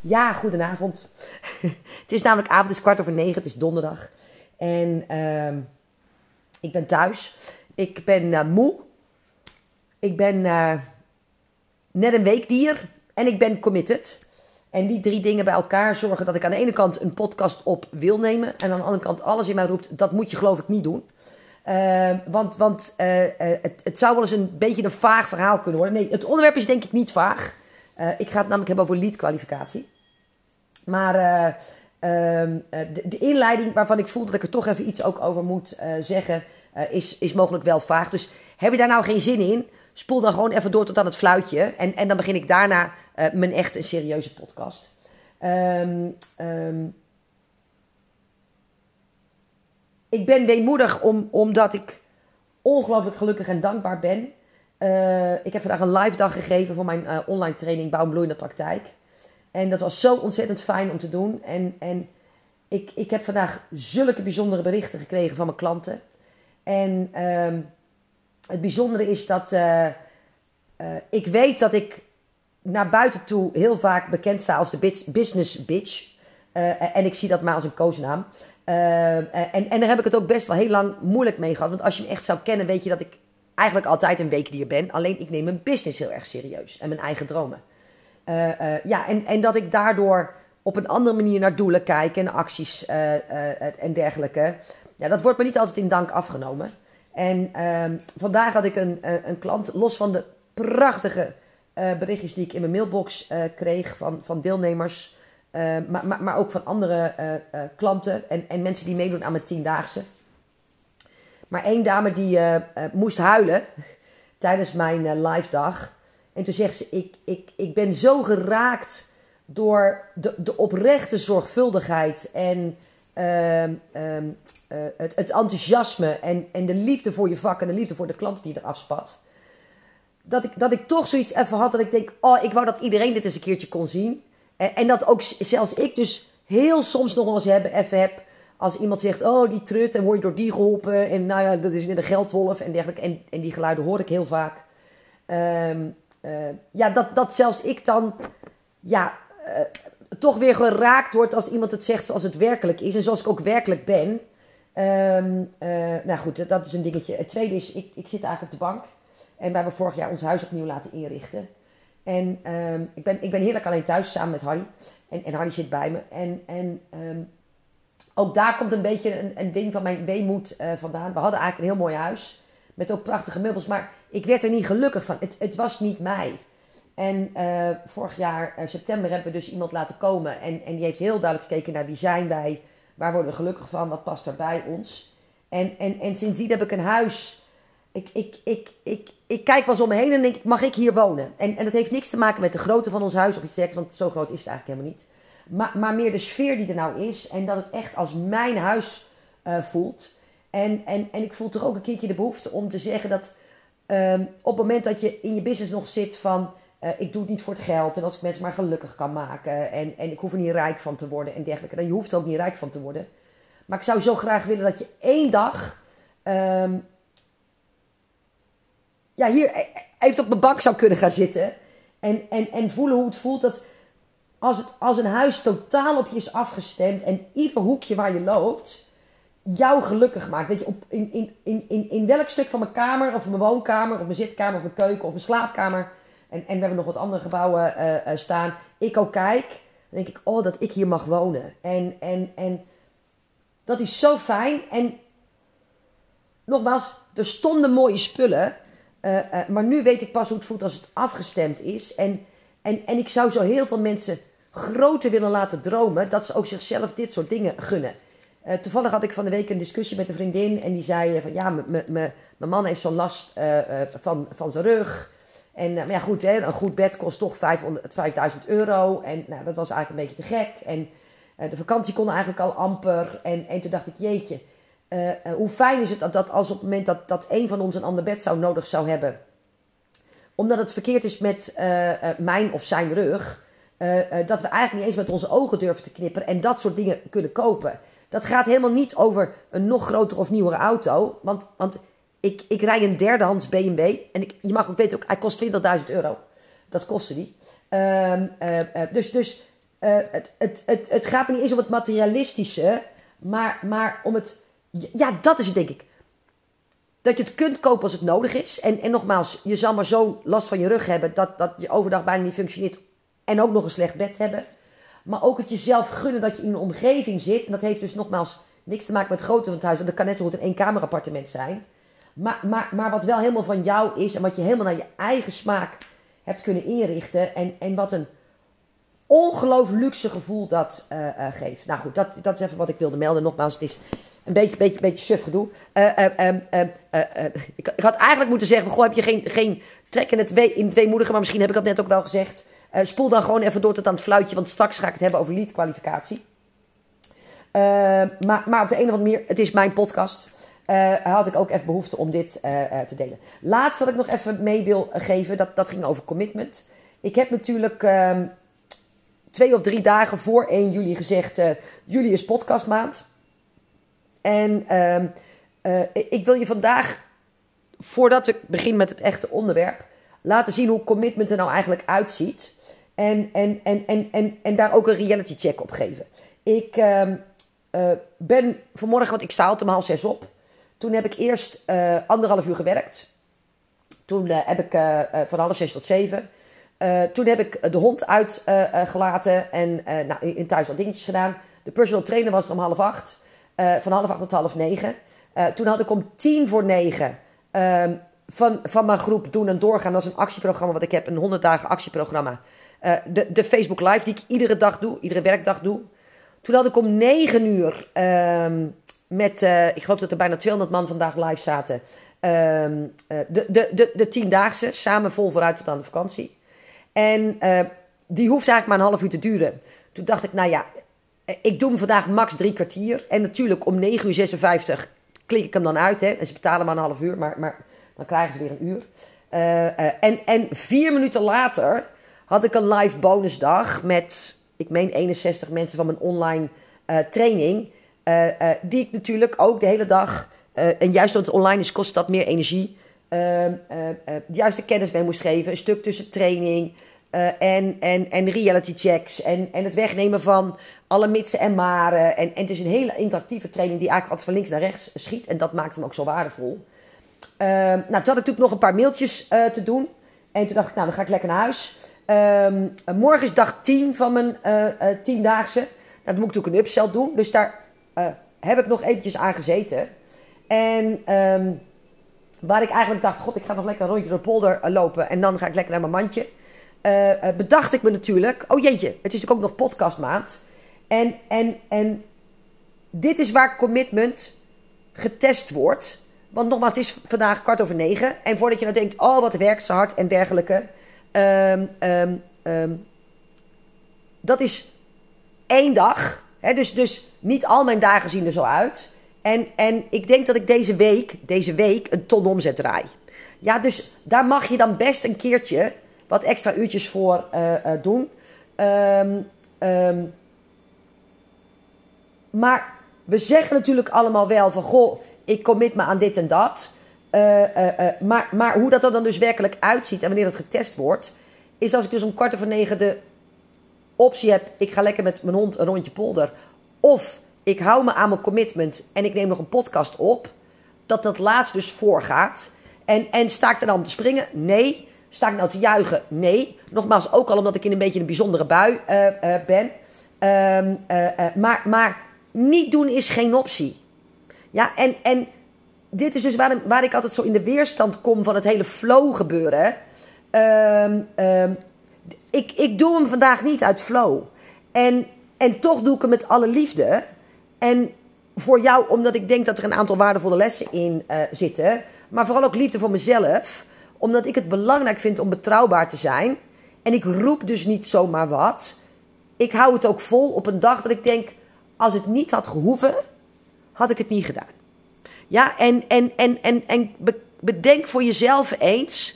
Ja, goedenavond. het is namelijk avond, het is kwart over negen, het is donderdag. En ehm, ik ben thuis. Ik ben eh, moe. Ik ben eh, net een weekdier. En ik ben committed. En die drie dingen bij elkaar zorgen dat ik aan de ene kant een podcast op wil nemen. En aan de andere kant alles in mij roept, dat moet je geloof ik niet doen. Uh, want want uh, het, het, zou wel eens een beetje een vaag verhaal kunnen worden. Nee, het onderwerp is denk ik niet vaag. Uh, ik ga het namelijk hebben over leadkwalificatie. Maar ehm, de, de, inleiding waarvan ik voel dat ik er toch even iets ook over moet zeggen, is, is mogelijk wel vaag. Dus heb je daar nou geen zin in? Spoel dan gewoon even door tot aan het fluitje. En, en dan begin ik daarna mijn echt een serieuze podcast. Um, um, ik ben weemoedig om, omdat ik ongelooflijk gelukkig en dankbaar ben. Uh, ik heb vandaag een live dag gegeven voor mijn uh, online training Bouw en Bloeiende Praktijk. En dat was zo ontzettend fijn om te doen. En, en ik, ik heb vandaag zulke bijzondere berichten gekregen van mijn klanten. En uh, het bijzondere is dat uh, ik weet dat ik naar buiten toe heel vaak bekend sta als de business bitch. en ik zie dat maar als een koosnaam. En, en daar heb ik het ook best wel heel lang moeilijk mee gehad. Want als je me echt zou kennen, weet je dat ik eigenlijk altijd een weekdier ben. Alleen ik neem mijn business heel erg serieus en mijn eigen dromen. Uh, uh, ja, en, en dat ik daardoor op een andere manier naar doelen kijk en acties en dergelijke. Ja, dat wordt me niet altijd in dank afgenomen. En ehm, vandaag had ik een, een klant, los van de prachtige berichtjes die ik in mijn mailbox kreeg van, van deelnemers maar, maar, maar, ook van andere klanten en, en mensen die meedoen aan mijn tiendaagse. Maar één dame die moest huilen tijdens mijn live dag. En toen zegt ze: ik, ik, ik ben zo geraakt door de, de oprechte zorgvuldigheid en ehm, ehm, het, het, enthousiasme en, en de liefde voor je vak en de liefde voor de klanten die je eraf spat. Dat ik, dat ik toch zoiets even had dat ik denk: oh, ik wou dat iedereen dit eens een keertje kon zien. En, en, dat ook zelfs ik dus heel soms nog wel eens heb, even heb. Als iemand zegt, oh die trut en word je door die geholpen. En nou ja, dat is net een geldwolf en dergelijke. En, en die geluiden hoor ik heel vaak. Um, uh, ja, dat, dat zelfs ik dan ja, uh, toch weer geraakt word als iemand het zegt zoals het werkelijk is. En zoals ik ook werkelijk ben. Um, uh, nou goed, dat is een dingetje. Het tweede is, ik, ik zit eigenlijk op de bank. En we hebben vorig jaar ons huis opnieuw laten inrichten. En um, ik, ben, ik ben heerlijk alleen thuis samen met Harry. En, en Harry zit bij me. En, en ook daar komt een beetje een, een ding van mijn weemoed uh, vandaan. We hadden eigenlijk een heel mooi huis. Met ook prachtige meubels. Maar ik werd er niet gelukkig van. Het, het was niet mij. En uh, vorig jaar uh, september hebben we dus iemand laten komen. En, en die heeft heel duidelijk gekeken naar wie zijn wij. Waar worden we gelukkig van? Wat past er bij ons? En, en, en sindsdien heb ik een huis ik, ik, ik, ik, ik kijk wel eens om me heen en denk mag ik hier wonen? En, en dat heeft niks te maken met de grootte van ons huis of iets dergelijks, want zo groot is het eigenlijk helemaal niet. Maar, maar meer de sfeer die er nou is en dat het echt als mijn huis uh, voelt. En, en, en ik voel toch ook een keertje de behoefte om te zeggen dat um, op het moment dat je in je business nog zit van... Uh, ik doe het niet voor het geld en als ik mensen maar gelukkig kan maken en, en ik hoef er niet rijk van te worden en dergelijke. Dan je hoeft er ook niet rijk van te worden. Maar ik zou zo graag willen dat je één dag um, ja, hier e- e- even op mijn bank zou kunnen gaan zitten. En, en, en voelen hoe het voelt dat als, het, als een huis totaal op je is afgestemd en ieder hoekje waar je loopt jou gelukkig maakt. Dat je op, in, in, in, in, in welk stuk van mijn kamer, of mijn woonkamer, of mijn zitkamer, of mijn keuken, of mijn slaapkamer. En, en we hebben nog wat andere gebouwen uh, uh, staan. Ik ook kijk. Dan denk ik, oh, dat ik hier mag wonen. En, en, en dat is zo fijn. En nogmaals, er stonden mooie spullen. Uh, maar nu weet ik pas hoe het voelt als het afgestemd is. En, en, en ik zou zo heel veel mensen groter willen laten dromen. Dat ze ook zichzelf dit soort dingen gunnen. Uh, toevallig had ik van de week een discussie met een vriendin. En die zei van ja, mijn man heeft zo'n last van, van zijn rug. En maar ja, goed, hè, een goed bed kost toch 500, 5000 euro. En nou, dat was eigenlijk een beetje te gek. En de vakantie kon eigenlijk al amper. En, en toen dacht ik, jeetje hoe fijn is het dat, dat als op het moment dat, dat een van ons een ander bed zou nodig zou hebben, omdat het verkeerd is met mijn of zijn rug, dat we eigenlijk niet eens met onze ogen durven te knipperen en dat soort dingen kunnen kopen. Dat gaat helemaal niet over een nog grotere of nieuwere auto, want, want ik, ik rij een derdehands BMW en ik, je mag ook weten, ook, hij kost 20.000 euro. Dat kostte die. Ehm, dus, dus eh, het, het, het, het gaat niet eens om het materialistische, maar, maar om het. Ja, dat is het, denk ik. Dat je het kunt kopen als het nodig is. En, en nogmaals, je zal maar zo last van je rug hebben dat, dat je overdag bijna niet functioneert. En ook nog een slecht bed hebben. Maar ook het jezelf gunnen dat je in een omgeving zit. En dat heeft dus nogmaals niks te maken met grootte van het huis. Want dat kan net zo goed een eenkamerappartement zijn. Maar, maar, maar wat wel helemaal van jou is. En wat je helemaal naar je eigen smaak hebt kunnen inrichten. En, en wat een ongelooflijk luxe gevoel dat uh, uh, geeft. Nou goed, dat, dat is even wat ik wilde melden. Nogmaals, het is een beetje, beetje, beetje suf gedoe. Uh, ik, ik, had eigenlijk moeten zeggen: Goh, heb je geen, geen trek in het, we, in het weemoedigen? Maar misschien heb ik dat net ook wel gezegd. Spoel dan gewoon even door tot aan het fluitje, want straks ga ik het hebben over leadkwalificatie. maar, maar op de een of andere manier, het is mijn podcast. had ik ook even behoefte om dit te delen. Laatst wat ik nog even mee wil geven, dat, dat ging over commitment. Ik heb natuurlijk ehm, twee of drie dagen voor 1 juli gezegd: uh, juli is podcastmaand. En uh, uh, ik wil je vandaag, voordat ik begin met het echte onderwerp, laten zien hoe commitment er nou eigenlijk uitziet. En, en, en, en, en, en daar ook een reality check op geven. Ik uh, ben vanmorgen, want ik sta altijd om half zes op. Toen heb ik eerst anderhalf uur gewerkt. Toen heb ik van half zes tot zeven toen heb ik de hond uitgelaten en nou, in thuis wat dingetjes gedaan. De personal trainer was er om half acht. van half acht tot half negen. toen had ik om tien voor negen ehm, van, van mijn groep Doen en Doorgaan. Dat is een actieprogramma wat ik heb. Een 100 dagen actieprogramma. De, de Facebook Live die ik iedere dag doe. Iedere werkdag doe. Toen had ik om negen uur ehm, met, ik geloof dat er bijna 200 man vandaag live zaten. Ehm, de, de, de, de tiendaagse, samen vol vooruit tot aan de vakantie. En die hoeft eigenlijk maar een half uur te duren. Toen dacht ik, nou ja, ik doe hem vandaag max drie kwartier. En natuurlijk om 9 uur 56 klik ik hem dan uit. Hè. En ze betalen maar een half uur, maar, maar dan krijgen ze weer een uur. En, en vier minuten later had ik een live bonusdag met, ik meen 61 mensen van mijn online training. die ik natuurlijk ook de hele dag, en juist omdat het online is, kost dat meer energie. de juiste kennis mee moest geven. Een stuk tussen training, en, en, en reality checks en, en het wegnemen van alle mitsen en maren. En, en het is een hele interactieve training die eigenlijk altijd van links naar rechts schiet. En dat maakt hem ook zo waardevol. Uh, nou, toen had ik natuurlijk nog een paar mailtjes te doen. En toen dacht ik, nou, dan ga ik lekker naar huis. Um, morgen is dag 10 van mijn tiendaagse. Nou, dan moet ik natuurlijk een upsell doen. Dus daar heb ik nog eventjes aan gezeten. En um, waar ik eigenlijk dacht, god, ik ga nog lekker een rondje door de polder lopen. En dan ga ik lekker naar mijn mandje. Uh, bedacht ik me natuurlijk, oh jeetje, het is natuurlijk ook nog podcastmaand. En, en, en dit is waar commitment getest wordt. Want nogmaals, het is vandaag kwart over negen. En voordat je nou denkt, oh wat werkt ze hard en dergelijke. Um, dat is één dag. Hè, dus, dus niet al mijn dagen zien er zo uit. En, en ik denk dat ik deze week, deze week een ton omzet draai. Ja, dus daar mag je dan best een keertje wat extra uurtjes voor uh, uh, doen. Maar we zeggen natuurlijk allemaal wel van goh, ik commit me aan dit en dat. Uh, maar, maar hoe dat er dan dus werkelijk uitziet en wanneer dat getest wordt, is als ik dus om kwart over negen de optie heb: ik ga lekker met mijn hond een rondje polder. Of ik hou me aan mijn commitment en ik neem nog een podcast op. Dat dat laatst dus voorgaat. En, en sta ik er dan om te springen? Nee. Sta ik nou te juichen? Nee. Nogmaals, ook al omdat ik in een beetje een bijzondere bui ben. Uh, maar, maar niet doen is geen optie. Ja, en, en dit is dus waar, waar ik altijd zo in de weerstand kom van het hele flow gebeuren. Ehm, ehm, ik, ik doe hem vandaag niet uit flow. En, en toch doe ik hem met alle liefde. En voor jou, omdat ik denk dat er een aantal waardevolle lessen in zitten. Maar vooral ook liefde voor mezelf omdat ik het belangrijk vind om betrouwbaar te zijn. En ik roep dus niet zomaar wat. Ik hou het ook vol op een dag dat ik denk: als het niet had gehoeven, had ik het niet gedaan. Ja, en, en, en, en, en bedenk voor jezelf eens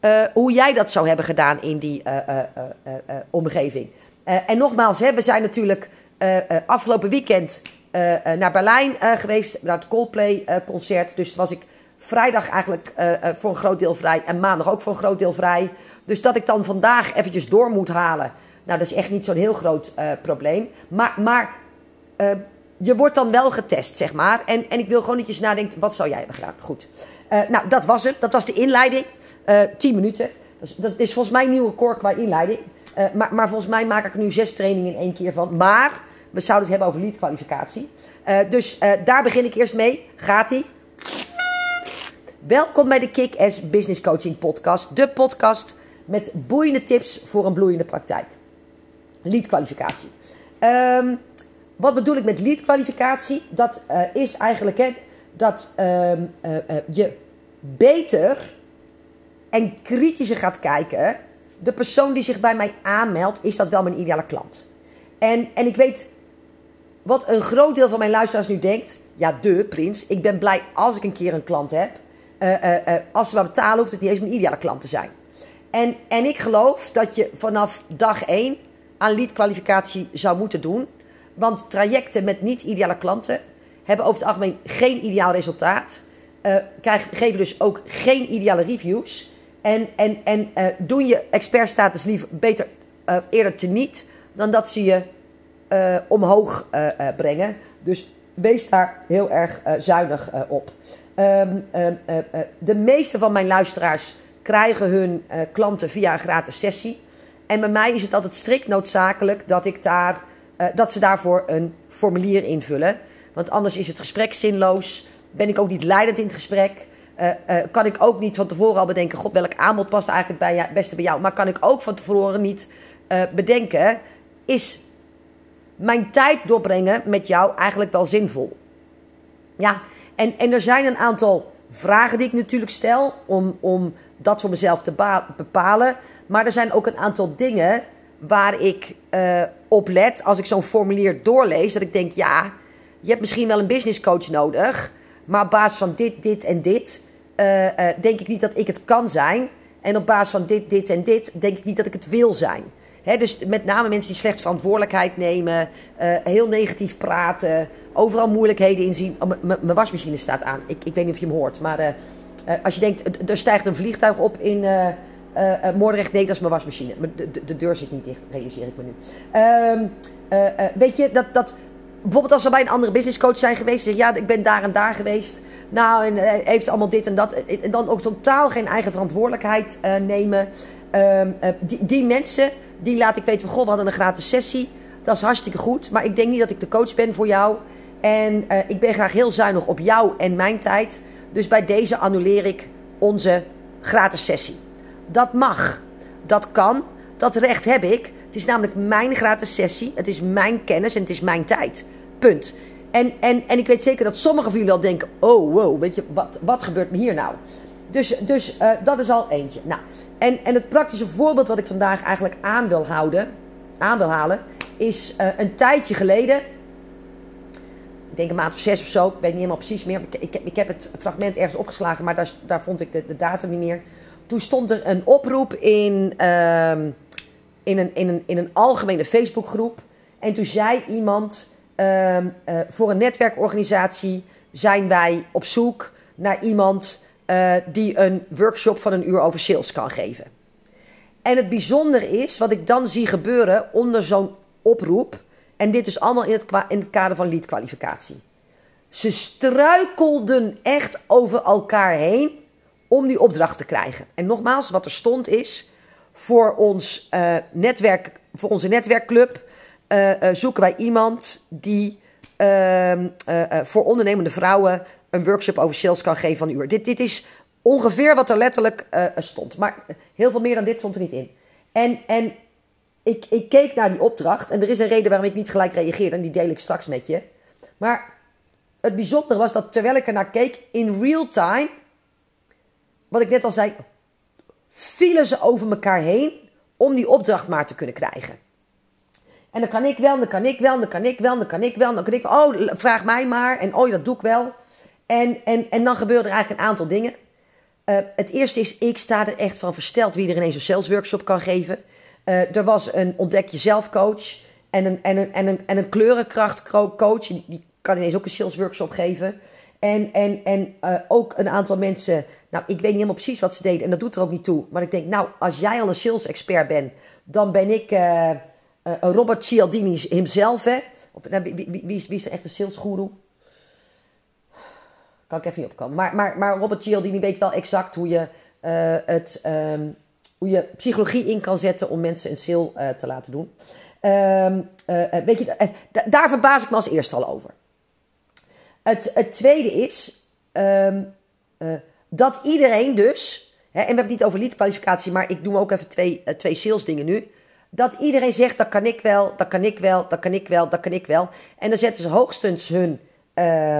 uh, hoe jij dat zou hebben gedaan in die uh, uh, omgeving. en nogmaals, hè, we zijn natuurlijk afgelopen weekend naar Berlijn geweest, naar het Coldplay-concert. dus was ik vrijdag eigenlijk voor een groot deel vrij en maandag ook voor een groot deel vrij. Dus dat ik dan vandaag eventjes door moet halen. Nou, dat is echt niet zo'n heel groot probleem. Maar, maar je wordt dan wel getest, zeg maar. En, en ik wil gewoon dat je nadenkt, wat zou jij hebben gedaan? Goed. nou, dat was het. Dat was de inleiding. 10 minuten. Dus dat is volgens mij een nieuwe record qua inleiding. maar, maar volgens mij maak ik er nu zes trainingen in één keer van. Maar we zouden het hebben over lead kwalificatie. dus daar begin ik eerst mee. Gaat-ie? Welkom bij de Kick-Ass Business Coaching Podcast. De podcast met boeiende tips voor een bloeiende praktijk. Lead-kwalificatie. Um, wat bedoel ik met lead-kwalificatie? Dat uh, is eigenlijk hè, dat um, uh, uh, je beter en kritischer gaat kijken. De persoon die zich bij mij aanmeldt, is dat wel mijn ideale klant? En, en ik weet wat een groot deel van mijn luisteraars nu denkt. Ja, de prins. Ik ben blij als ik een keer een klant heb. Als ze wat betalen, hoeft het niet eens mijn ideale klant te zijn. En, en ik geloof dat je vanaf dag 1 aan lead-kwalificatie zou moeten doen. Want trajecten met niet-ideale klanten hebben over het algemeen geen ideaal resultaat. Uh, krijgen, geven dus ook geen ideale reviews. En, en, en uh, doen je expertstatus liever beter uh, eerder te niet dan dat ze je omhoog brengen. Dus wees daar heel erg zuinig op. Uh, uh, de meeste van mijn luisteraars krijgen hun klanten via een gratis sessie. En bij mij is het altijd strikt noodzakelijk dat, ik daar, dat ze daarvoor een formulier invullen. Want anders is het gesprek zinloos. Ben ik ook niet leidend in het gesprek. kan ik ook niet van tevoren al bedenken: God, welk aanbod past eigenlijk bij jou, beste bij jou? Maar kan ik ook van tevoren niet bedenken: is mijn tijd doorbrengen met jou eigenlijk wel zinvol? Ja, en, en er zijn een aantal vragen die ik natuurlijk stel om, om dat voor mezelf te bepalen. Maar er zijn ook een aantal dingen waar ik uh, op let als ik zo'n formulier doorlees. Dat ik denk, ja, je hebt misschien wel een business coach nodig. Maar op basis van dit, dit en dit uh, uh, denk ik niet dat ik het kan zijn. En op basis van dit, dit en dit denk ik niet dat ik het wil zijn. Dus met name mensen die slecht verantwoordelijkheid nemen, heel negatief praten, overal moeilijkheden in zien. Oh, mijn wasmachine staat aan. Ik, ik weet niet of je hem hoort. Maar als je denkt, er stijgt een vliegtuig op in uh, Moordrecht. Nee, dat is mijn wasmachine. De, de, de, deur zit niet dicht, realiseer ik me nu. Ehm, weet je, dat, dat bijvoorbeeld als ze bij een andere business coach zijn geweest. Zeggen, ja, ik ben daar en daar geweest. Nou, en heeft allemaal dit en dat. En dan ook totaal geen eigen verantwoordelijkheid nemen. Ehm, die, die mensen, die laat ik weten van, goh, we hadden een gratis sessie. Dat is hartstikke goed. Maar ik denk niet dat ik de coach ben voor jou. En ik ben graag heel zuinig op jou en mijn tijd. Dus bij deze annuleer ik onze gratis sessie. Dat mag. Dat kan. Dat recht heb ik. Het is namelijk mijn gratis sessie. Het is mijn kennis en het is mijn tijd. Punt. En, en, en ik weet zeker dat sommigen van jullie wel denken: oh wow, weet je, wat, wat gebeurt me hier nou? Dus, dus uh, dat is al eentje. Nou, en, en het praktische voorbeeld wat ik vandaag eigenlijk aan wil, houden, aan wil halen, is uh, een tijdje geleden ik denk een maand of zes of zo. Ik weet niet helemaal precies meer. Ik, ik, ik heb het fragment ergens opgeslagen, maar daar, daar vond ik de, de datum niet meer. Toen stond er een oproep in, uh, in, een, in, een, in een algemene Facebookgroep. En toen zei iemand: uh, uh, Voor een netwerkorganisatie zijn wij op zoek naar iemand uh, die een workshop van een uur over sales kan geven. En het bijzondere is, wat ik dan zie gebeuren onder zo'n oproep en dit is allemaal in het, in het kader van leadkwalificatie. Ze struikelden echt over elkaar heen om die opdracht te krijgen. En nogmaals, wat er stond is: voor, ons, uh, netwerk, voor onze netwerkclub uh, uh, zoeken wij iemand die ehm, voor ondernemende vrouwen een workshop over sales kan geven van een uur. Dit, dit is ongeveer wat er letterlijk stond. Maar heel veel meer dan dit stond er niet in. En, en ik, ik keek naar die opdracht en er is een reden waarom ik niet gelijk reageerde en die deel ik straks met je. Maar het bijzondere was dat terwijl ik er naar keek, in real time, wat ik net al zei, vielen ze over elkaar heen om die opdracht maar te kunnen krijgen. En dan kan ik wel, dan kan ik wel, dan kan ik wel, dan kan ik wel, dan kan ik. Oh, vraag mij maar. En oh, dat doe ik wel. En, en, en dan gebeuren er eigenlijk een aantal dingen. Uh, het eerste is, ik sta er echt van versteld wie er ineens een sales workshop kan geven. Uh, er was een ontdek jezelf coach en een, en een, en een, en een kleurenkrachtcoach. Die, die kan ineens ook een sales workshop geven. En, en, en uh, ook een aantal mensen, nou ik weet niet helemaal precies wat ze deden en dat doet er ook niet toe. Maar ik denk, nou als jij al een sales expert bent, dan ben ik, uh, Robert Cialdini hemzelf, hè. Of, nou, wie, wie, wie, is, wie is echt een salesguru? Kan ik even niet opkomen. Maar, maar, maar Robert Cialdini weet wel exact hoe je, het, ehm, hoe je psychologie in kan zetten om mensen een sale te laten doen. Ehm, weet je, daar verbaas ik me als eerste al over. Het, het tweede is ehm, dat iedereen dus en we hebben het niet over leadkwalificatie, maar ik doe ook even twee, uh, twee sales dingen nu. Dat iedereen zegt, dat kan ik wel, dat kan ik wel, dat kan ik wel, dat kan ik wel. En dan zetten ze hoogstens hun, uh,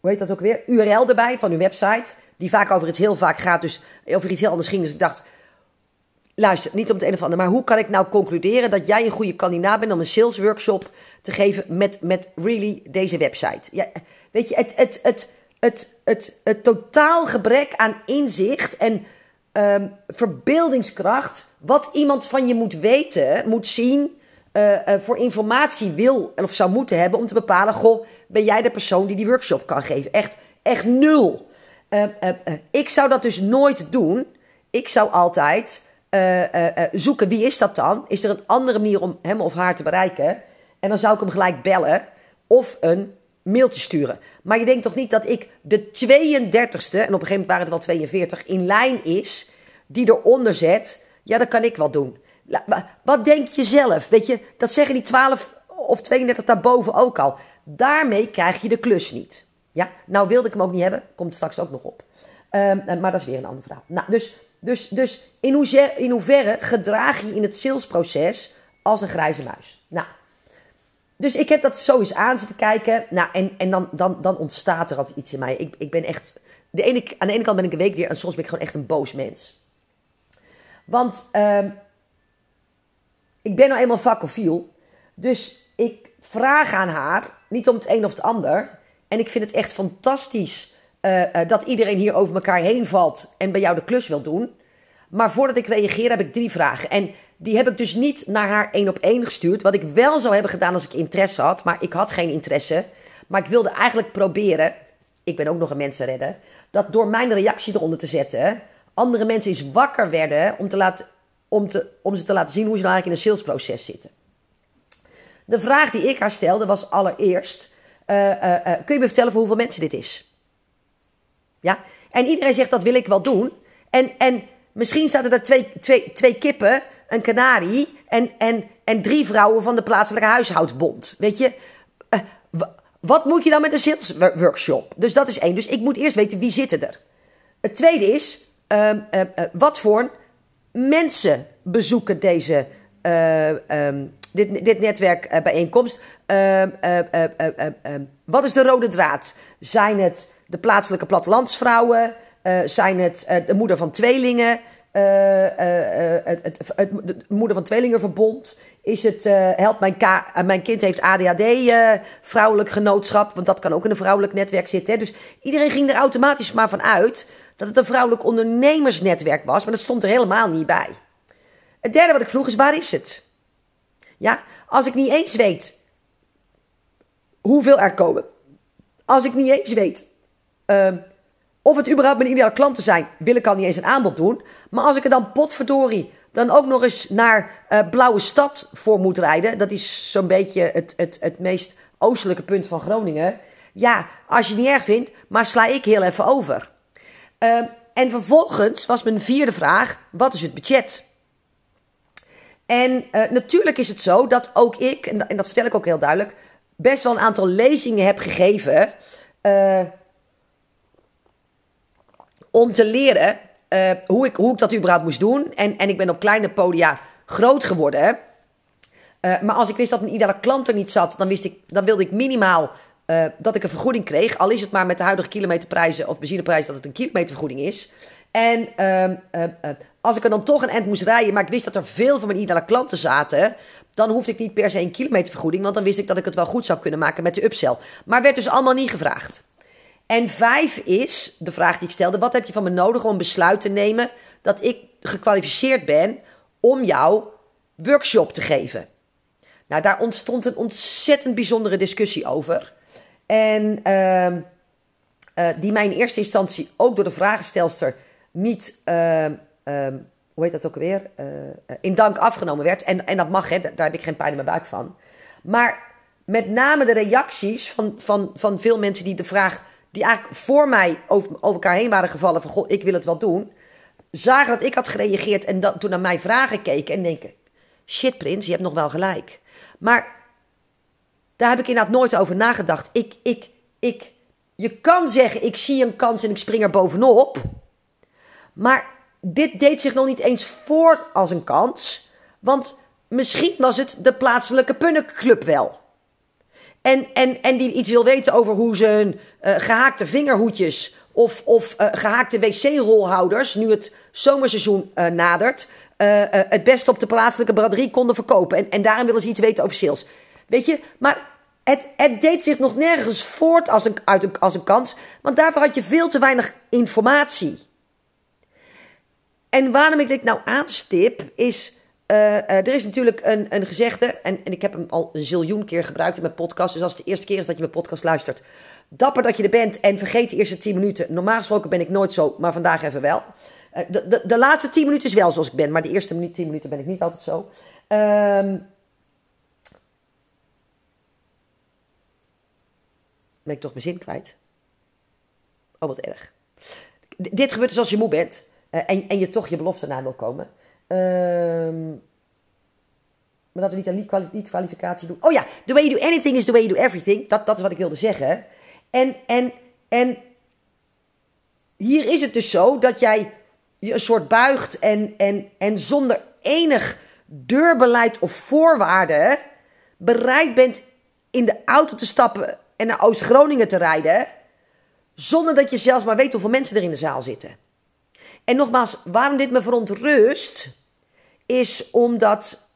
hoe heet dat ook weer, URL erbij van hun website. Die vaak over iets heel vaak gaat, dus over iets heel anders ging. Dus ik dacht, luister, niet om het een of ander, maar hoe kan ik nou concluderen dat jij een goede kandidaat bent om een sales workshop te geven met, met really deze website? Ja, weet je, het, het, het, het, het, totaal gebrek aan inzicht en um, verbeeldingskracht. Wat iemand van je moet weten, moet zien, uh, uh, voor informatie wil of zou moeten hebben om te bepalen: goh, ben jij de persoon die die workshop kan geven? Echt, echt nul. Uh, ik zou dat dus nooit doen. Ik zou altijd zoeken wie is dat dan? Is er een andere manier om hem of haar te bereiken? En dan zou ik hem gelijk bellen of een mailtje sturen. Maar je denkt toch niet dat ik de 32ste, en op een gegeven moment waren het wel 42, in lijn is, die eronder zet. Ja, dat kan ik wel doen. Wat denk je zelf? Weet je, dat zeggen die 12 of 32 daarboven ook al. Daarmee krijg je de klus niet. Ja, nou wilde ik hem ook niet hebben, komt straks ook nog op. Um, maar dat is weer een ander verhaal. Nou, dus, dus, dus in, hoeverre, in hoeverre gedraag je in het salesproces als een grijze muis? Nou, dus ik heb dat zo eens aan zitten kijken. Nou, en, en dan, dan, dan ontstaat er altijd iets in mij. Ik, ik ben echt. De ene, aan de ene kant ben ik een week weer en soms ben ik gewoon echt een boos mens. Want uh, ik ben nou eenmaal vakofiel. Dus ik vraag aan haar, niet om het een of het ander. En ik vind het echt fantastisch uh, uh, dat iedereen hier over elkaar heen valt en bij jou de klus wil doen. Maar voordat ik reageer heb ik drie vragen. En die heb ik dus niet naar haar één op één gestuurd. Wat ik wel zou hebben gedaan als ik interesse had. Maar ik had geen interesse. Maar ik wilde eigenlijk proberen. Ik ben ook nog een mensenredder. Dat door mijn reactie eronder te zetten. Andere mensen eens wakker werden. Om, te laten, om, te, om ze te laten zien hoe ze nou eigenlijk in een salesproces zitten. De vraag die ik haar stelde was allereerst. Uh, uh, uh, kun je me vertellen voor hoeveel mensen dit is? Ja? En iedereen zegt dat wil ik wel doen. En, en misschien zaten er twee, twee, twee kippen een kanarie en, en, en drie vrouwen van de plaatselijke huishoudbond. Weet je, uh, wat moet je dan met een sales workshop? Dus dat is één. Dus ik moet eerst weten wie zitten er. Het tweede is, uh, uh, wat voor mensen bezoeken deze, um, dit, dit netwerk bijeenkomst? Ehm, wat is de rode draad? Zijn het de plaatselijke plattelandsvrouwen? Zijn het de moeder van tweelingen? uh, het, het, het, de moeder van tweelingenverbond. Is het, helpt mijn, mijn kind heeft ADHD, vrouwelijk genootschap. Want dat kan ook in een vrouwelijk netwerk zitten. Hè? Dus iedereen ging er automatisch maar van uit dat het een vrouwelijk ondernemersnetwerk was. Maar dat stond er helemaal niet bij. Het derde wat ik vroeg is, waar is het? Ja, als ik niet eens weet hoeveel er komen. Als ik niet eens weet ehm, of het überhaupt mijn ideale klanten zijn, wil ik al niet eens een aanbod doen. Maar als ik er dan potverdorie dan ook nog eens naar uh, Blauwe Stad voor moet rijden. Dat is zo'n beetje het, het, het meest oostelijke punt van Groningen. Ja, als je het niet erg vindt, maar sla ik heel even over. Uh, en vervolgens was mijn vierde vraag: wat is het budget? En uh, natuurlijk is het zo dat ook ik, en, en dat vertel ik ook heel duidelijk, best wel een aantal lezingen heb gegeven om te leren uh, hoe, ik, hoe ik dat überhaupt moest doen. En, en ik ben op kleine podia groot geworden. Uh, maar als ik wist dat mijn ideale klant er niet zat, dan, wist ik, dan wilde ik minimaal uh, dat ik een vergoeding kreeg. Al is het maar met de huidige kilometerprijzen of benzineprijzen dat het een kilometervergoeding is. En als ik er dan toch een end moest rijden, maar ik wist dat er veel van mijn ideale klanten zaten, dan hoefde ik niet per se een kilometervergoeding, want dan wist ik dat ik het wel goed zou kunnen maken met de upsell. Maar werd dus allemaal niet gevraagd. En vijf is de vraag die ik stelde: wat heb je van me nodig om een besluit te nemen dat ik gekwalificeerd ben om jou workshop te geven? Nou, daar ontstond een ontzettend bijzondere discussie over. En uh, uh, die mij in eerste instantie ook door de vragenstelster niet uh, hoe heet dat ook weer? in dank afgenomen werd. En, en dat mag, hè, daar heb ik geen pijn in mijn buik van. Maar met name de reacties van, van, van veel mensen die de vraag, die eigenlijk voor mij over, elkaar heen waren gevallen: van goh, ik wil het wel doen. Zagen dat ik had gereageerd en dat, toen naar mijn vragen keken en denken: shit, Prins, je hebt nog wel gelijk. Maar daar heb ik inderdaad nooit over nagedacht. Ik, ik, ik, je kan zeggen: ik zie een kans en ik spring er bovenop. Maar dit deed zich nog niet eens voor als een kans. Want misschien was het de plaatselijke punnenclub wel. En, en, en die iets wil weten over hoe ze een uh, gehaakte vingerhoedjes of, of uh, gehaakte wc-rolhouders, nu het zomerseizoen uh, nadert, het best op de plaatselijke braderie konden verkopen. En, en daarom willen ze iets weten over sales. Weet je, maar het, het deed zich nog nergens voort als een, uit een, als een kans, want daarvoor had je veel te weinig informatie. En waarom ik dit nou aanstip, is uh, uh, er is natuurlijk een, een gezegde, en, en ik heb hem al een ziljoen keer gebruikt in mijn podcast. Dus als het de eerste keer is dat je mijn podcast luistert, dapper dat je er bent en vergeet de eerste 10 minuten. Normaal gesproken ben ik nooit zo, maar vandaag even wel. Uh, de, de, de laatste 10 minuten is wel zoals ik ben, maar de eerste 10 minuten ben ik niet altijd zo. Um, ben ik toch mijn zin kwijt? Oh, wat erg. Dit gebeurt dus als je moe bent en, en je toch je belofte na wil komen. Um, maar dat we niet aan niet-kwalificatie doen. Oh ja, the way you do anything is the way you do everything. Dat, dat is wat ik wilde zeggen. En, en, en hier is het dus zo dat jij je een soort buigt en, en, en zonder enig deurbeleid of voorwaarden bereid bent in de auto te stappen en naar Oost-Groningen te rijden. Zonder dat je zelfs maar weet hoeveel mensen er in de zaal zitten. En nogmaals, waarom dit me verontrust, is omdat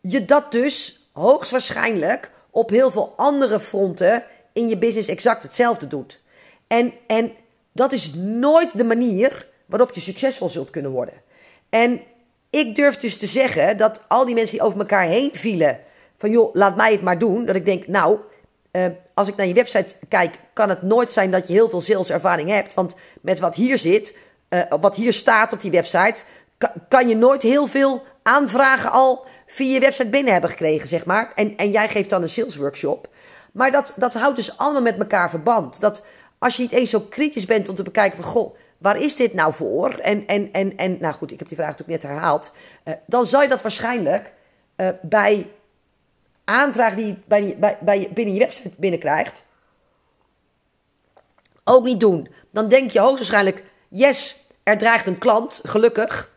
je dat dus hoogstwaarschijnlijk op heel veel andere fronten in je business exact hetzelfde doet. En, en dat is nooit de manier waarop je succesvol zult kunnen worden. En ik durf dus te zeggen dat al die mensen die over elkaar heen vielen, van joh, laat mij het maar doen, dat ik denk, nou, uh, als ik naar je website kijk, kan het nooit zijn dat je heel veel saleservaring hebt. Want met wat hier zit, uh, wat hier staat op die website, kan, je nooit heel veel aanvragen al via je website binnen hebben gekregen, zeg maar. En, en jij geeft dan een sales workshop. Maar dat, dat houdt dus allemaal met elkaar verband. Dat als je niet eens zo kritisch bent om te bekijken van, goh, waar is dit nou voor? En, en, en, en nou goed, ik heb die vraag natuurlijk net herhaald. Uh, dan zou je dat waarschijnlijk bij aanvraag die je bij, bij, binnen je website binnenkrijgt, ook niet doen. Dan denk je hoogstwaarschijnlijk, yes, er dreigt een klant, gelukkig.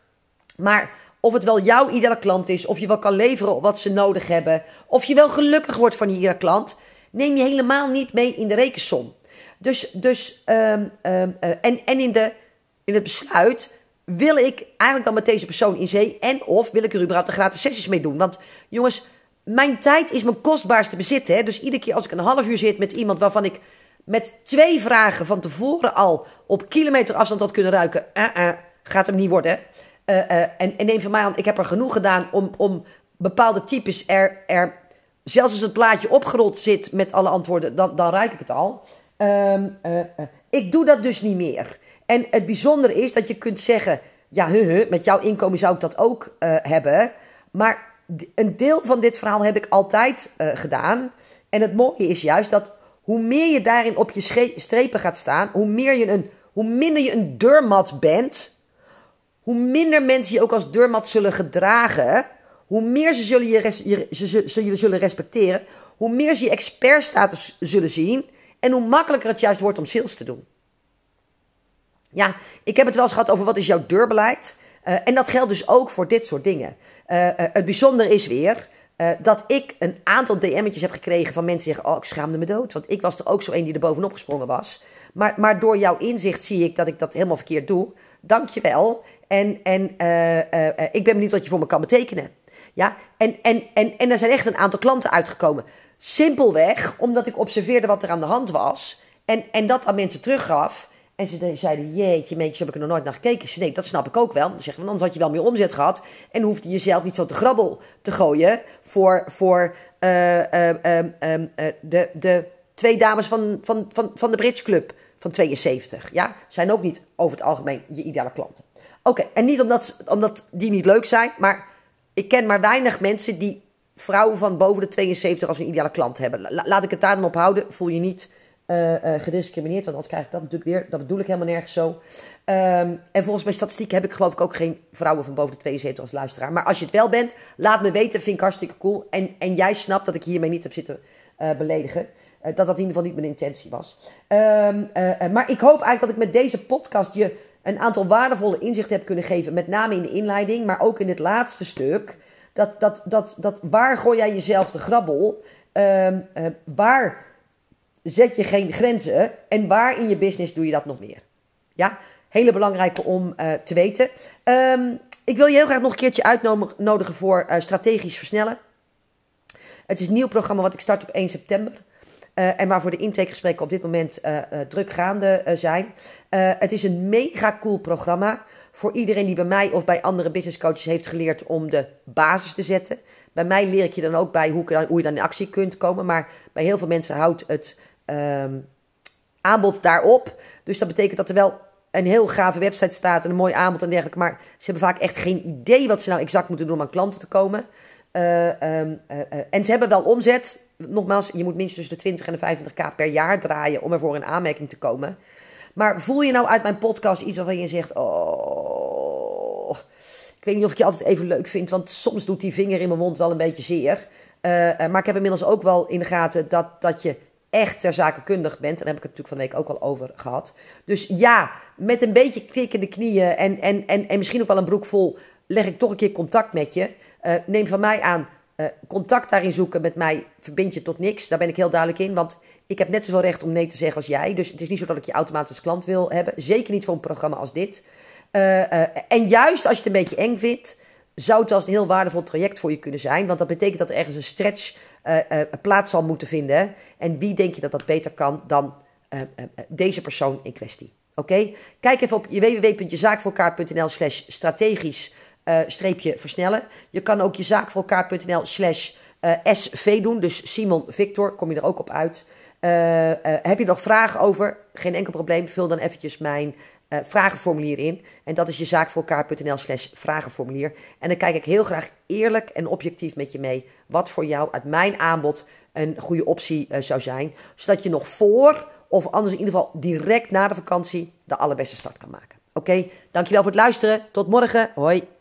Maar of het wel jouw ideale klant is, of je wel kan leveren wat ze nodig hebben, of je wel gelukkig wordt van die klant, neem je helemaal niet mee in de rekensom. Dus, dus um, um, uh, en, en in, de, in het besluit wil ik eigenlijk dan met deze persoon in zee en of wil ik er überhaupt de gratis sessies mee doen. Want jongens, mijn tijd is mijn kostbaarste bezit. Hè? Dus iedere keer als ik een half uur zit met iemand waarvan ik met twee vragen van tevoren al op kilometer afstand had kunnen ruiken, uh, uh, gaat hem niet worden. Uh, en, en neem van mij aan, ik heb er genoeg gedaan om, om bepaalde types er, er, zelfs als het plaatje opgerold zit met alle antwoorden, dan, dan ruik ik het al. Um, ik doe dat dus niet meer. En het bijzondere is dat je kunt zeggen, ja, he, met jouw inkomen zou ik dat ook hebben. Maar een deel van dit verhaal heb ik altijd uh, gedaan. En het mooie is juist dat hoe meer je daarin op je strepen gaat staan, hoe, meer je een, hoe minder je een deurmat bent, hoe minder mensen je ook als deurmat zullen gedragen, hoe meer ze zullen je, ze, zullen respecteren, hoe meer ze je expertstatus zullen zien en hoe makkelijker het juist wordt om sales te doen. Ja, ik heb het wel eens gehad over wat is jouw deurbeleid. Uh, en dat geldt dus ook voor dit soort dingen. Uh, uh, het bijzondere is weer dat ik een aantal DM'tjes heb gekregen van mensen die zeggen: Oh, ik schaamde me dood. Want ik was er ook zo een die er bovenop gesprongen was. Maar, maar door jouw inzicht zie ik dat ik dat helemaal verkeerd doe. Dank je wel. En, en ik ben benieuwd wat je voor me kan betekenen. Ja, en, en, en, en er zijn echt een aantal klanten uitgekomen. Simpelweg omdat ik observeerde wat er aan de hand was. En, en dat aan mensen teruggaf. En ze zeiden, jeetje, meentjes, heb ik er nog nooit naar gekeken. Ze nee, dat snap ik ook wel. Dan zeggen anders had je wel meer omzet gehad. En hoefde je jezelf niet zo te grabbel te gooien voor, voor uh, uh, uh, de, de twee dames van, van, van, van de Brits Club van 72. Ja, zijn ook niet over het algemeen je ideale klanten. Oké, en niet omdat, omdat die niet leuk zijn, maar ik ken maar weinig mensen die vrouwen van boven de 72 als een ideale klant hebben. laat ik het daar dan op houden. Voel je niet uh, gediscrimineerd, want anders krijg ik dat natuurlijk weer. Dat bedoel ik helemaal nergens zo. Um, en volgens mijn statistiek heb ik geloof ik ook geen vrouwen van boven de 72 als luisteraar. Maar als je het wel bent, laat me weten. Vind ik hartstikke cool. En, en jij snapt dat ik hiermee niet heb zitten uh, beledigen. dat dat in ieder geval niet mijn intentie was. Um, maar ik hoop eigenlijk dat ik met deze podcast je een aantal waardevolle inzichten heb kunnen geven. Met name in de inleiding, maar ook in het laatste stuk. Dat, dat, dat, dat waar gooi jij jezelf de grabbel? Um, waar zet je geen grenzen en waar in je business doe je dat nog meer? Ja, hele belangrijke om uh, te weten. Um, ik wil je heel graag nog een keertje uitnodigen voor uh, strategisch versnellen. Het is een nieuw programma wat ik start op 1 september. Uh, en waarvoor de intakegesprekken op dit moment druk gaande zijn. het is een mega cool programma voor iedereen die bij mij of bij andere business coaches heeft geleerd om de basis te zetten. Bij mij leer ik je dan ook bij hoe, hoe je dan in actie kunt komen. Maar bij heel veel mensen houdt het um, aanbod daarop. Dus dat betekent dat er wel een heel gave website staat en een mooi aanbod en dergelijke. Maar ze hebben vaak echt geen idee wat ze nou exact moeten doen om aan klanten te komen. Uh, um, uh, uh, en ze hebben wel omzet. Nogmaals, je moet minstens de 20 en de 25k per jaar draaien om ervoor in aanmerking te komen. Maar voel je nou uit mijn podcast iets waarvan je zegt: Oh, ik weet niet of ik je altijd even leuk vind, want soms doet die vinger in mijn mond wel een beetje zeer. maar ik heb inmiddels ook wel in de gaten dat, dat je echt ter zake kundig bent. En daar heb ik het natuurlijk van de week ook al over gehad. Dus ja, met een beetje knik in de knieën en, en, en, en misschien ook wel een broek vol, leg ik toch een keer contact met je. Uh, neem van mij aan, uh, contact daarin zoeken met mij verbind je tot niks. Daar ben ik heel duidelijk in, want ik heb net zoveel recht om nee te zeggen als jij. Dus het is niet zo dat ik je automatisch klant wil hebben. Zeker niet voor een programma als dit. Uh, en juist als je het een beetje eng vindt, zou het als een heel waardevol traject voor je kunnen zijn. Want dat betekent dat er ergens een stretch uh, plaats zal moeten vinden. En wie denk je dat dat beter kan dan uh, deze persoon in kwestie? Oké? Kijk even op www.jezaakvoorelkaar.nl slash strategisch streepje versnellen. Je kan ook jezaakvoorelkaar.nl slash SV doen. Dus Simon Victor, kom je er ook op uit. heb je nog vragen over? Geen enkel probleem. Vul dan eventjes mijn uh, vragenformulier in. En dat is je zaakvoorelkaar.nl slash vragenformulier. En dan kijk ik heel graag eerlijk en objectief met je mee wat voor jou uit mijn aanbod een goede optie uh, zou zijn. Zodat je nog voor of anders in ieder geval direct na de vakantie de allerbeste start kan maken. Oké, dankjewel voor het luisteren. Tot morgen. Hoi.